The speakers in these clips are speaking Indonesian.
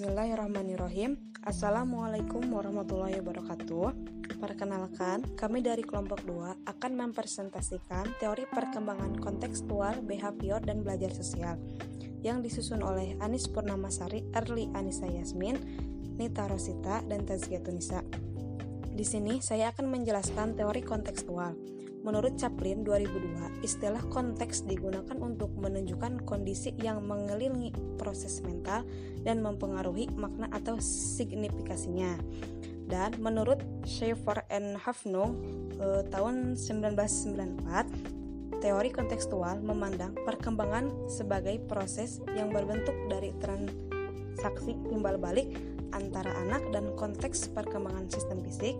Bismillahirrahmanirrahim. Assalamualaikum warahmatullahi wabarakatuh. Perkenalkan, kami dari kelompok 2 akan mempresentasikan teori perkembangan kontekstual, behavior, dan belajar sosial yang disusun oleh Anis Purnamasari, Erli Anissa Yasmin, Nita Rosita, dan Tazkiyatun Di sini saya akan menjelaskan teori kontekstual. Menurut Chaplin 2002, istilah konteks digunakan untuk menunjukkan kondisi yang mengelilingi proses mental dan mempengaruhi makna atau signifikasinya. Dan menurut Schaeffer and Hafnung eh, tahun 1994, teori kontekstual memandang perkembangan sebagai proses yang berbentuk dari transaksi timbal balik antara anak dan konteks perkembangan sistem fisik,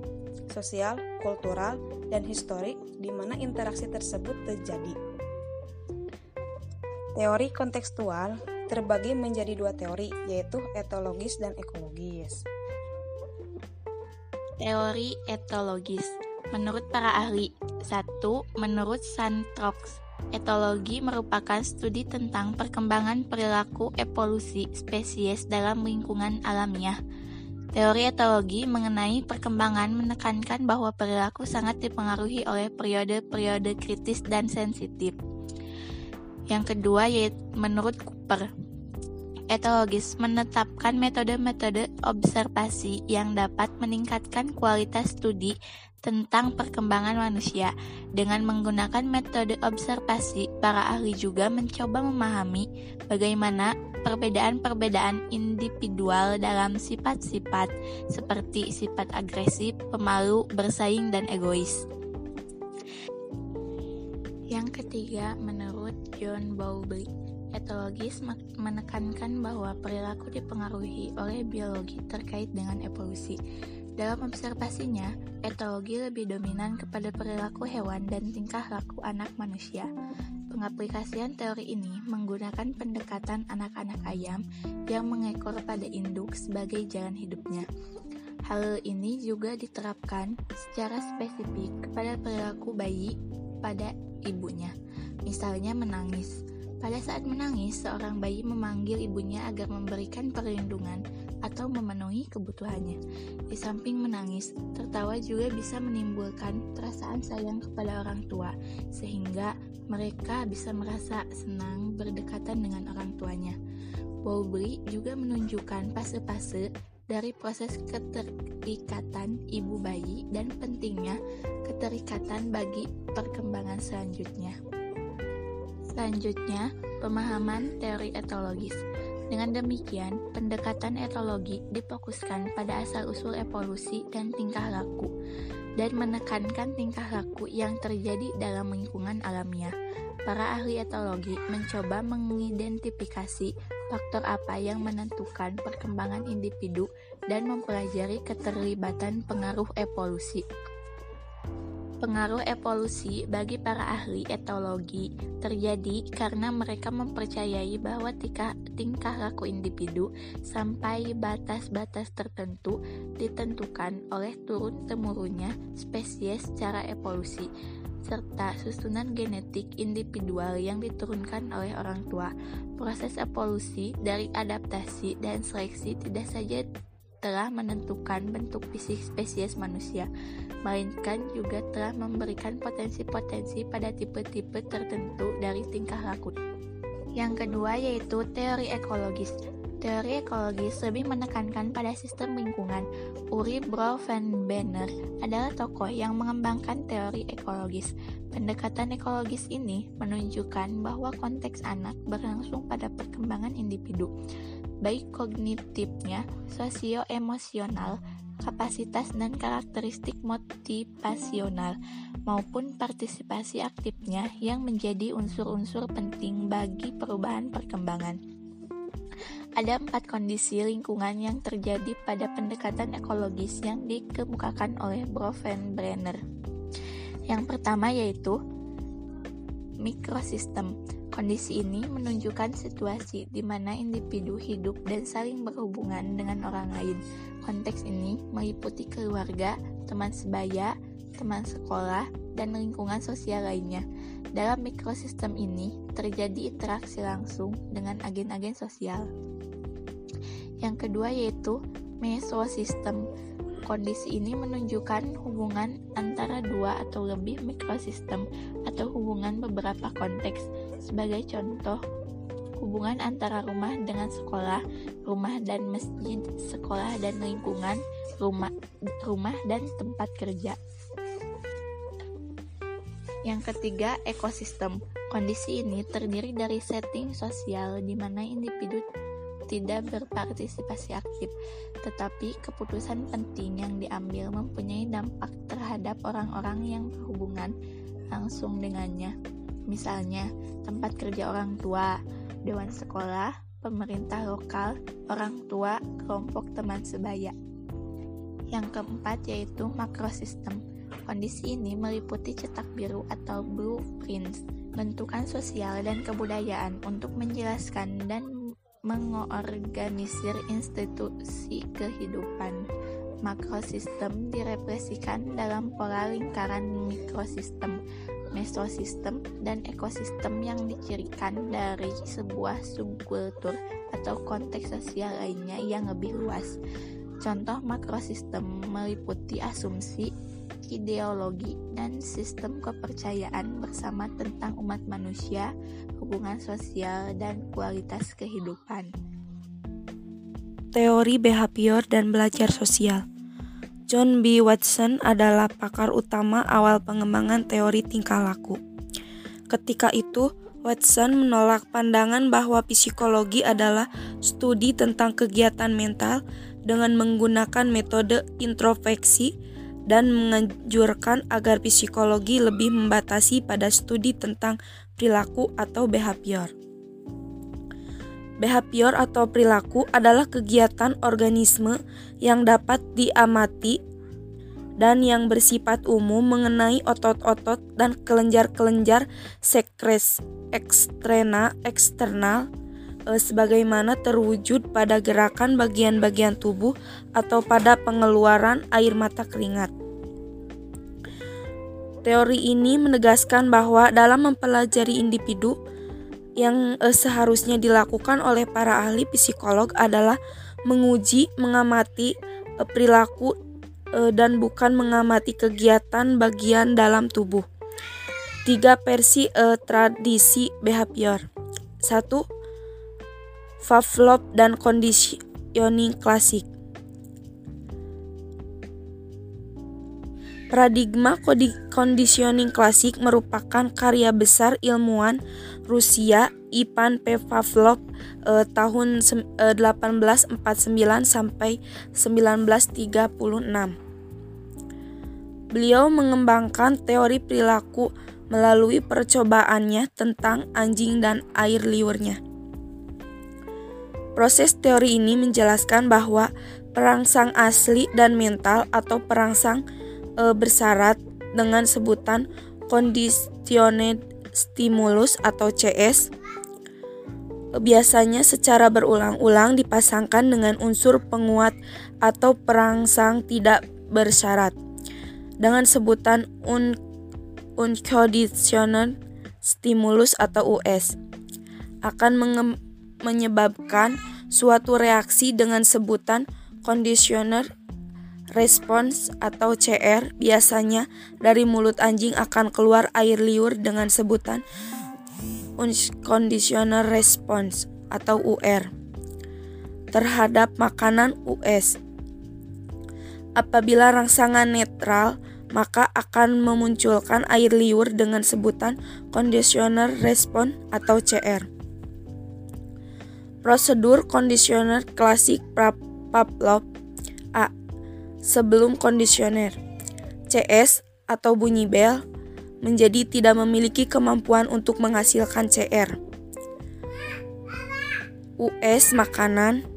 sosial, kultural, dan histori di mana interaksi tersebut terjadi. Teori kontekstual terbagi menjadi dua teori, yaitu etologis dan ekologis. Teori etologis Menurut para ahli, satu, menurut Santrox, etologi merupakan studi tentang perkembangan perilaku evolusi spesies dalam lingkungan alamiah. Teori etologi mengenai perkembangan menekankan bahwa perilaku sangat dipengaruhi oleh periode-periode kritis dan sensitif. Yang kedua yaitu menurut Cooper, etologis menetapkan metode-metode observasi yang dapat meningkatkan kualitas studi tentang perkembangan manusia. Dengan menggunakan metode observasi, para ahli juga mencoba memahami bagaimana perbedaan-perbedaan individual dalam sifat-sifat seperti sifat agresif, pemalu, bersaing, dan egois. Yang ketiga, menurut John Bowlby, etologis menekankan bahwa perilaku dipengaruhi oleh biologi terkait dengan evolusi. Dalam observasinya, etologi lebih dominan kepada perilaku hewan dan tingkah laku anak manusia. Pengaplikasian teori ini menggunakan pendekatan anak-anak ayam yang mengekor pada induk sebagai jalan hidupnya. Hal ini juga diterapkan secara spesifik kepada perilaku bayi pada ibunya, misalnya menangis. Pada saat menangis, seorang bayi memanggil ibunya agar memberikan perlindungan atau memenuhi kebutuhannya. Di samping menangis, tertawa juga bisa menimbulkan perasaan sayang kepada orang tua, sehingga mereka bisa merasa senang berdekatan dengan orang tuanya. Bowlby juga menunjukkan fase-fase dari proses keterikatan ibu bayi dan pentingnya keterikatan bagi perkembangan selanjutnya. Selanjutnya, pemahaman teori etologis. Dengan demikian, pendekatan etologi difokuskan pada asal-usul evolusi dan tingkah laku, dan menekankan tingkah laku yang terjadi dalam lingkungan alamiah. Para ahli etologi mencoba mengidentifikasi faktor apa yang menentukan perkembangan individu dan mempelajari keterlibatan pengaruh evolusi. Pengaruh evolusi bagi para ahli etologi terjadi karena mereka mempercayai bahwa tingkah, tingkah laku individu sampai batas-batas tertentu ditentukan oleh turun-temurunnya spesies secara evolusi serta susunan genetik individual yang diturunkan oleh orang tua. Proses evolusi dari adaptasi dan seleksi tidak saja telah menentukan bentuk fisik spesies manusia, melainkan juga telah memberikan potensi-potensi pada tipe-tipe tertentu dari tingkah laku. Yang kedua yaitu teori ekologis. Teori ekologis lebih menekankan pada sistem lingkungan. Uri Brouwenberger adalah tokoh yang mengembangkan teori ekologis. Pendekatan ekologis ini menunjukkan bahwa konteks anak berlangsung pada perkembangan individu baik kognitifnya, sosio-emosional, kapasitas dan karakteristik motivasional, maupun partisipasi aktifnya yang menjadi unsur-unsur penting bagi perubahan perkembangan. Ada empat kondisi lingkungan yang terjadi pada pendekatan ekologis yang dikemukakan oleh Brenner. Yang pertama yaitu mikrosistem Kondisi ini menunjukkan situasi di mana individu hidup dan saling berhubungan dengan orang lain. Konteks ini meliputi keluarga, teman sebaya, teman sekolah, dan lingkungan sosial lainnya. Dalam mikrosistem ini terjadi interaksi langsung dengan agen-agen sosial. Yang kedua yaitu mesosistem. Kondisi ini menunjukkan hubungan antara dua atau lebih mikrosistem atau hubungan beberapa konteks. Sebagai contoh, hubungan antara rumah dengan sekolah, rumah dan masjid, sekolah dan lingkungan, rumah rumah dan tempat kerja. Yang ketiga, ekosistem. Kondisi ini terdiri dari setting sosial di mana individu tidak berpartisipasi aktif, tetapi keputusan penting yang diambil mempunyai dampak terhadap orang-orang yang berhubungan langsung dengannya. Misalnya, tempat kerja orang tua, dewan sekolah, pemerintah lokal, orang tua, kelompok teman sebaya. Yang keempat yaitu makrosistem. Kondisi ini meliputi cetak biru atau blueprints, bentukan sosial dan kebudayaan untuk menjelaskan dan mengorganisir institusi kehidupan. Makrosistem direpresikan dalam pola lingkaran mikrosistem, mesosistem, dan ekosistem yang dicirikan dari sebuah subkultur atau konteks sosial lainnya yang lebih luas. Contoh makrosistem meliputi asumsi, ideologi, dan sistem kepercayaan bersama tentang umat manusia, hubungan sosial, dan kualitas kehidupan. Teori behavior dan belajar sosial John B. Watson adalah pakar utama awal pengembangan teori tingkah laku. Ketika itu, Watson menolak pandangan bahwa psikologi adalah studi tentang kegiatan mental dengan menggunakan metode introspeksi dan menganjurkan agar psikologi lebih membatasi pada studi tentang perilaku atau behavior. Behavior atau perilaku adalah kegiatan organisme yang dapat diamati dan yang bersifat umum mengenai otot-otot dan kelenjar-kelenjar sekres ekstrena eksternal e, sebagaimana terwujud pada gerakan bagian-bagian tubuh atau pada pengeluaran air mata keringat. Teori ini menegaskan bahwa dalam mempelajari individu yang e, seharusnya dilakukan oleh para ahli psikolog adalah menguji, mengamati e, perilaku e, dan bukan mengamati kegiatan bagian dalam tubuh. Tiga versi tradisi behavior. Satu, Pavlov dan conditioning klasik. Paradigma conditioning klasik merupakan karya besar ilmuwan Rusia Ivan. Pavlov eh, tahun eh, 1849 sampai 1936. Beliau mengembangkan teori perilaku melalui percobaannya tentang anjing dan air liurnya. Proses teori ini menjelaskan bahwa perangsang asli dan mental atau perangsang e, bersyarat dengan sebutan conditioned stimulus atau CS biasanya secara berulang-ulang dipasangkan dengan unsur penguat atau perangsang tidak bersyarat dengan sebutan un unconditional stimulus atau US akan menyebabkan suatu reaksi dengan sebutan conditioner Response atau CR biasanya dari mulut anjing akan keluar air liur dengan sebutan unconditional response atau UR terhadap makanan US. Apabila rangsangan netral, maka akan memunculkan air liur dengan sebutan conditioner response atau CR. Prosedur conditioner klasik Pavlov sebelum kondisioner. CS atau bunyi bel menjadi tidak memiliki kemampuan untuk menghasilkan CR. US makanan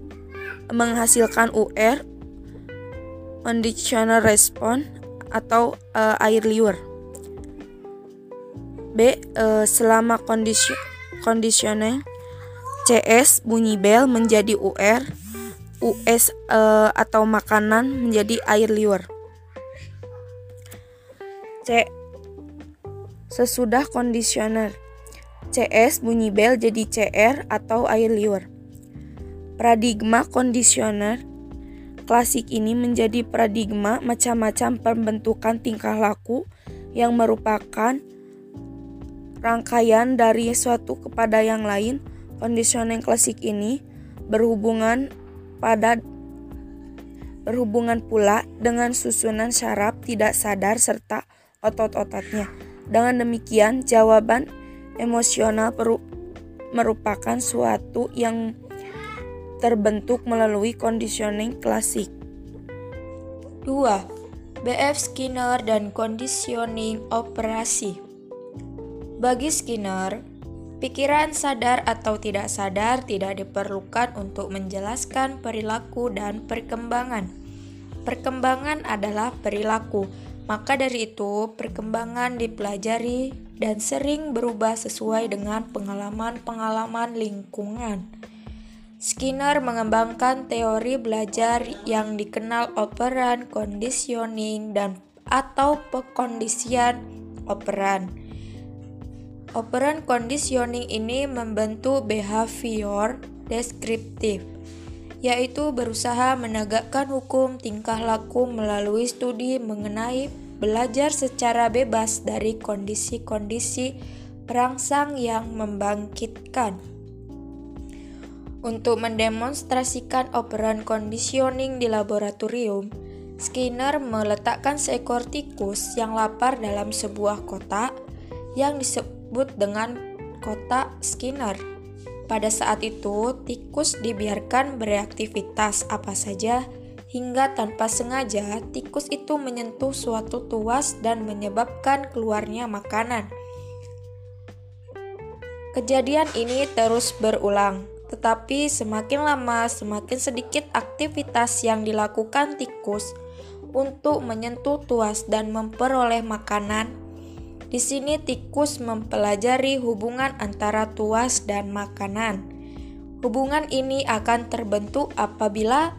menghasilkan UR conditioner response atau uh, air liur. B. Uh, selama kondisi kondisioner CS bunyi bel menjadi UR US uh, eh, atau makanan menjadi air liur. C. Sesudah kondisioner. CS bunyi bel jadi CR atau air liur. Paradigma kondisioner klasik ini menjadi paradigma macam-macam pembentukan tingkah laku yang merupakan rangkaian dari suatu kepada yang lain. Kondisioning klasik ini berhubungan pada berhubungan pula dengan susunan syaraf tidak sadar serta otot-ototnya. Dengan demikian, jawaban emosional merupakan suatu yang terbentuk melalui conditioning klasik. 2. BF Skinner dan conditioning operasi. Bagi Skinner, pikiran sadar atau tidak sadar tidak diperlukan untuk menjelaskan perilaku dan perkembangan. Perkembangan adalah perilaku, maka dari itu perkembangan dipelajari dan sering berubah sesuai dengan pengalaman-pengalaman lingkungan. Skinner mengembangkan teori belajar yang dikenal operan conditioning dan atau pekondisian operan. Operan conditioning ini membentuk behavior deskriptif, yaitu berusaha menegakkan hukum tingkah laku melalui studi mengenai belajar secara bebas dari kondisi-kondisi perangsang yang membangkitkan. Untuk mendemonstrasikan operan conditioning di laboratorium, Skinner meletakkan seekor tikus yang lapar dalam sebuah kotak yang disebut dengan kotak Skinner. Pada saat itu, tikus dibiarkan beraktivitas apa saja hingga tanpa sengaja tikus itu menyentuh suatu tuas dan menyebabkan keluarnya makanan. Kejadian ini terus berulang. Tetapi semakin lama semakin sedikit aktivitas yang dilakukan tikus untuk menyentuh tuas dan memperoleh makanan. Di sini tikus mempelajari hubungan antara tuas dan makanan. Hubungan ini akan terbentuk apabila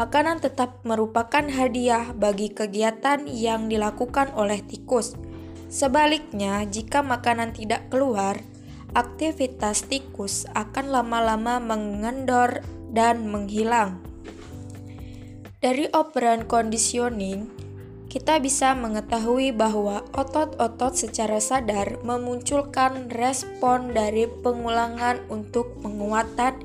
makanan tetap merupakan hadiah bagi kegiatan yang dilakukan oleh tikus. Sebaliknya, jika makanan tidak keluar, aktivitas tikus akan lama-lama mengendor dan menghilang. Dari operan conditioning, kita bisa mengetahui bahwa otot-otot secara sadar memunculkan respon dari pengulangan untuk penguatan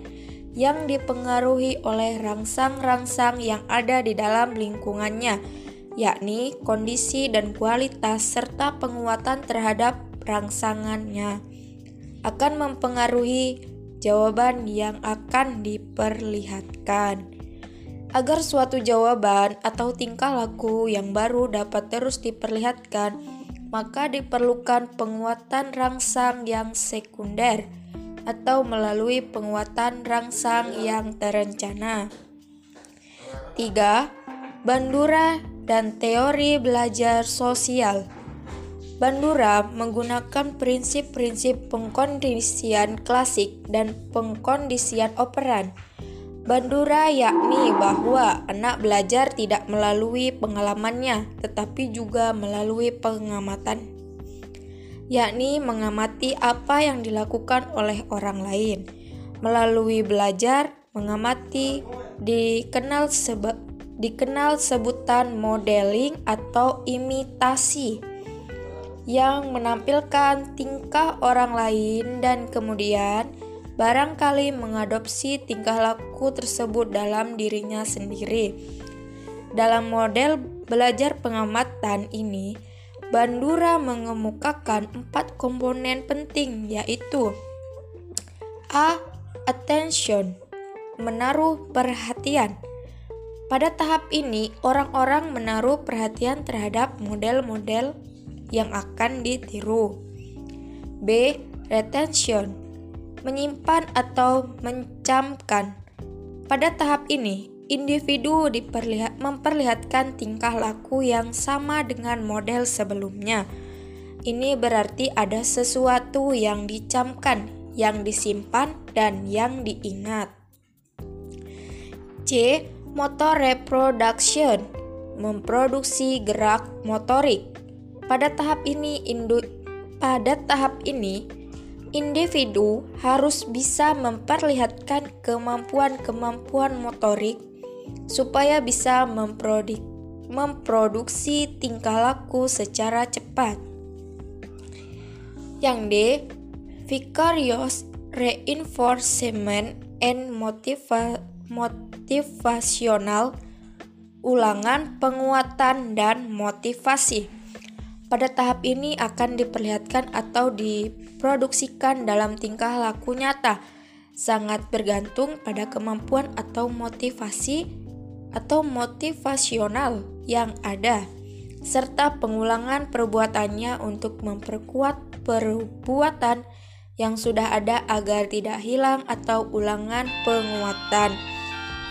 yang dipengaruhi oleh rangsang-rangsang yang ada di dalam lingkungannya, yakni kondisi dan kualitas serta penguatan terhadap rangsangannya akan mempengaruhi jawaban yang akan diperlihatkan. Agar suatu jawaban atau tingkah laku yang baru dapat terus diperlihatkan, maka diperlukan penguatan rangsang yang sekunder atau melalui penguatan rangsang yang terencana. 3. Bandura dan teori belajar sosial. Bandura menggunakan prinsip-prinsip pengkondisian klasik dan pengkondisian operan. Bandura yakni bahwa anak belajar tidak melalui pengalamannya, tetapi juga melalui pengamatan, yakni mengamati apa yang dilakukan oleh orang lain. Melalui belajar, mengamati dikenal sebe dikenal sebutan modeling atau imitasi yang menampilkan tingkah orang lain dan kemudian barangkali mengadopsi tingkah laku tersebut dalam dirinya sendiri. Dalam model belajar pengamatan ini, Bandura mengemukakan empat komponen penting yaitu A. Attention Menaruh perhatian Pada tahap ini, orang-orang menaruh perhatian terhadap model-model yang akan ditiru. B. Retention menyimpan atau mencamkan. Pada tahap ini, individu diperlihat, memperlihatkan tingkah laku yang sama dengan model sebelumnya. Ini berarti ada sesuatu yang dicamkan, yang disimpan, dan yang diingat. C. Motor reproduction memproduksi gerak motorik pada tahap ini, indu, pada tahap ini individu harus bisa memperlihatkan kemampuan-kemampuan motorik supaya bisa memproduksi tingkah laku secara cepat. Yang D. Vicarious Reinforcement and motiva Motivational Ulangan penguatan dan motivasi. Pada tahap ini akan diperlihatkan atau diproduksikan dalam tingkah laku nyata, sangat bergantung pada kemampuan atau motivasi atau motivasional yang ada, serta pengulangan perbuatannya untuk memperkuat perbuatan yang sudah ada agar tidak hilang atau ulangan penguatan.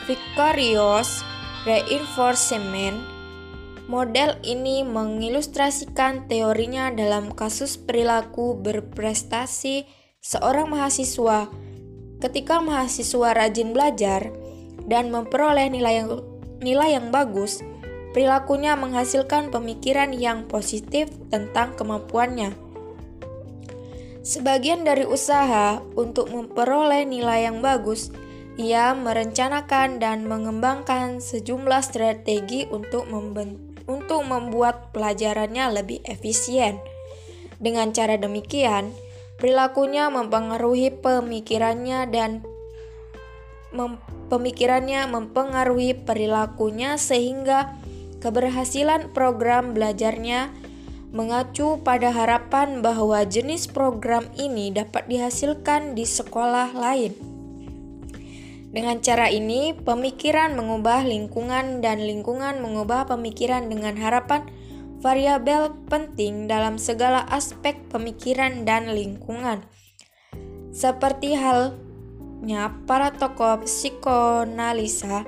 Vicarious reinforcement Model ini mengilustrasikan teorinya dalam kasus perilaku berprestasi seorang mahasiswa. Ketika mahasiswa rajin belajar dan memperoleh nilai yang, nilai yang bagus, perilakunya menghasilkan pemikiran yang positif tentang kemampuannya. Sebagian dari usaha untuk memperoleh nilai yang bagus, ia merencanakan dan mengembangkan sejumlah strategi untuk membentuk untuk membuat pelajarannya lebih efisien. Dengan cara demikian, perilakunya mempengaruhi pemikirannya dan mem pemikirannya mempengaruhi perilakunya sehingga keberhasilan program belajarnya mengacu pada harapan bahwa jenis program ini dapat dihasilkan di sekolah lain. Dengan cara ini, pemikiran mengubah lingkungan dan lingkungan mengubah pemikiran dengan harapan variabel penting dalam segala aspek pemikiran dan lingkungan. Seperti halnya para tokoh psikoanalisa,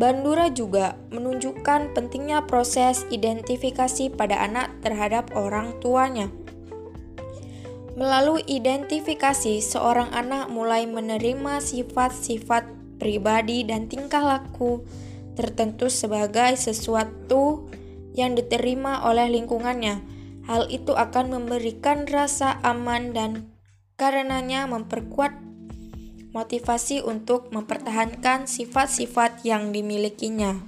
Bandura juga menunjukkan pentingnya proses identifikasi pada anak terhadap orang tuanya. Melalui identifikasi, seorang anak mulai menerima sifat-sifat pribadi dan tingkah laku tertentu sebagai sesuatu yang diterima oleh lingkungannya. Hal itu akan memberikan rasa aman dan karenanya memperkuat motivasi untuk mempertahankan sifat-sifat yang dimilikinya.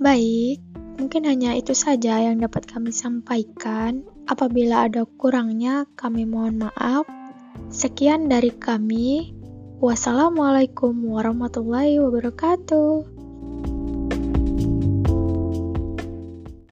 Baik, mungkin hanya itu saja yang dapat kami sampaikan. Apabila ada kurangnya, kami mohon maaf. Sekian dari kami. Wassalamualaikum warahmatullahi wabarakatuh.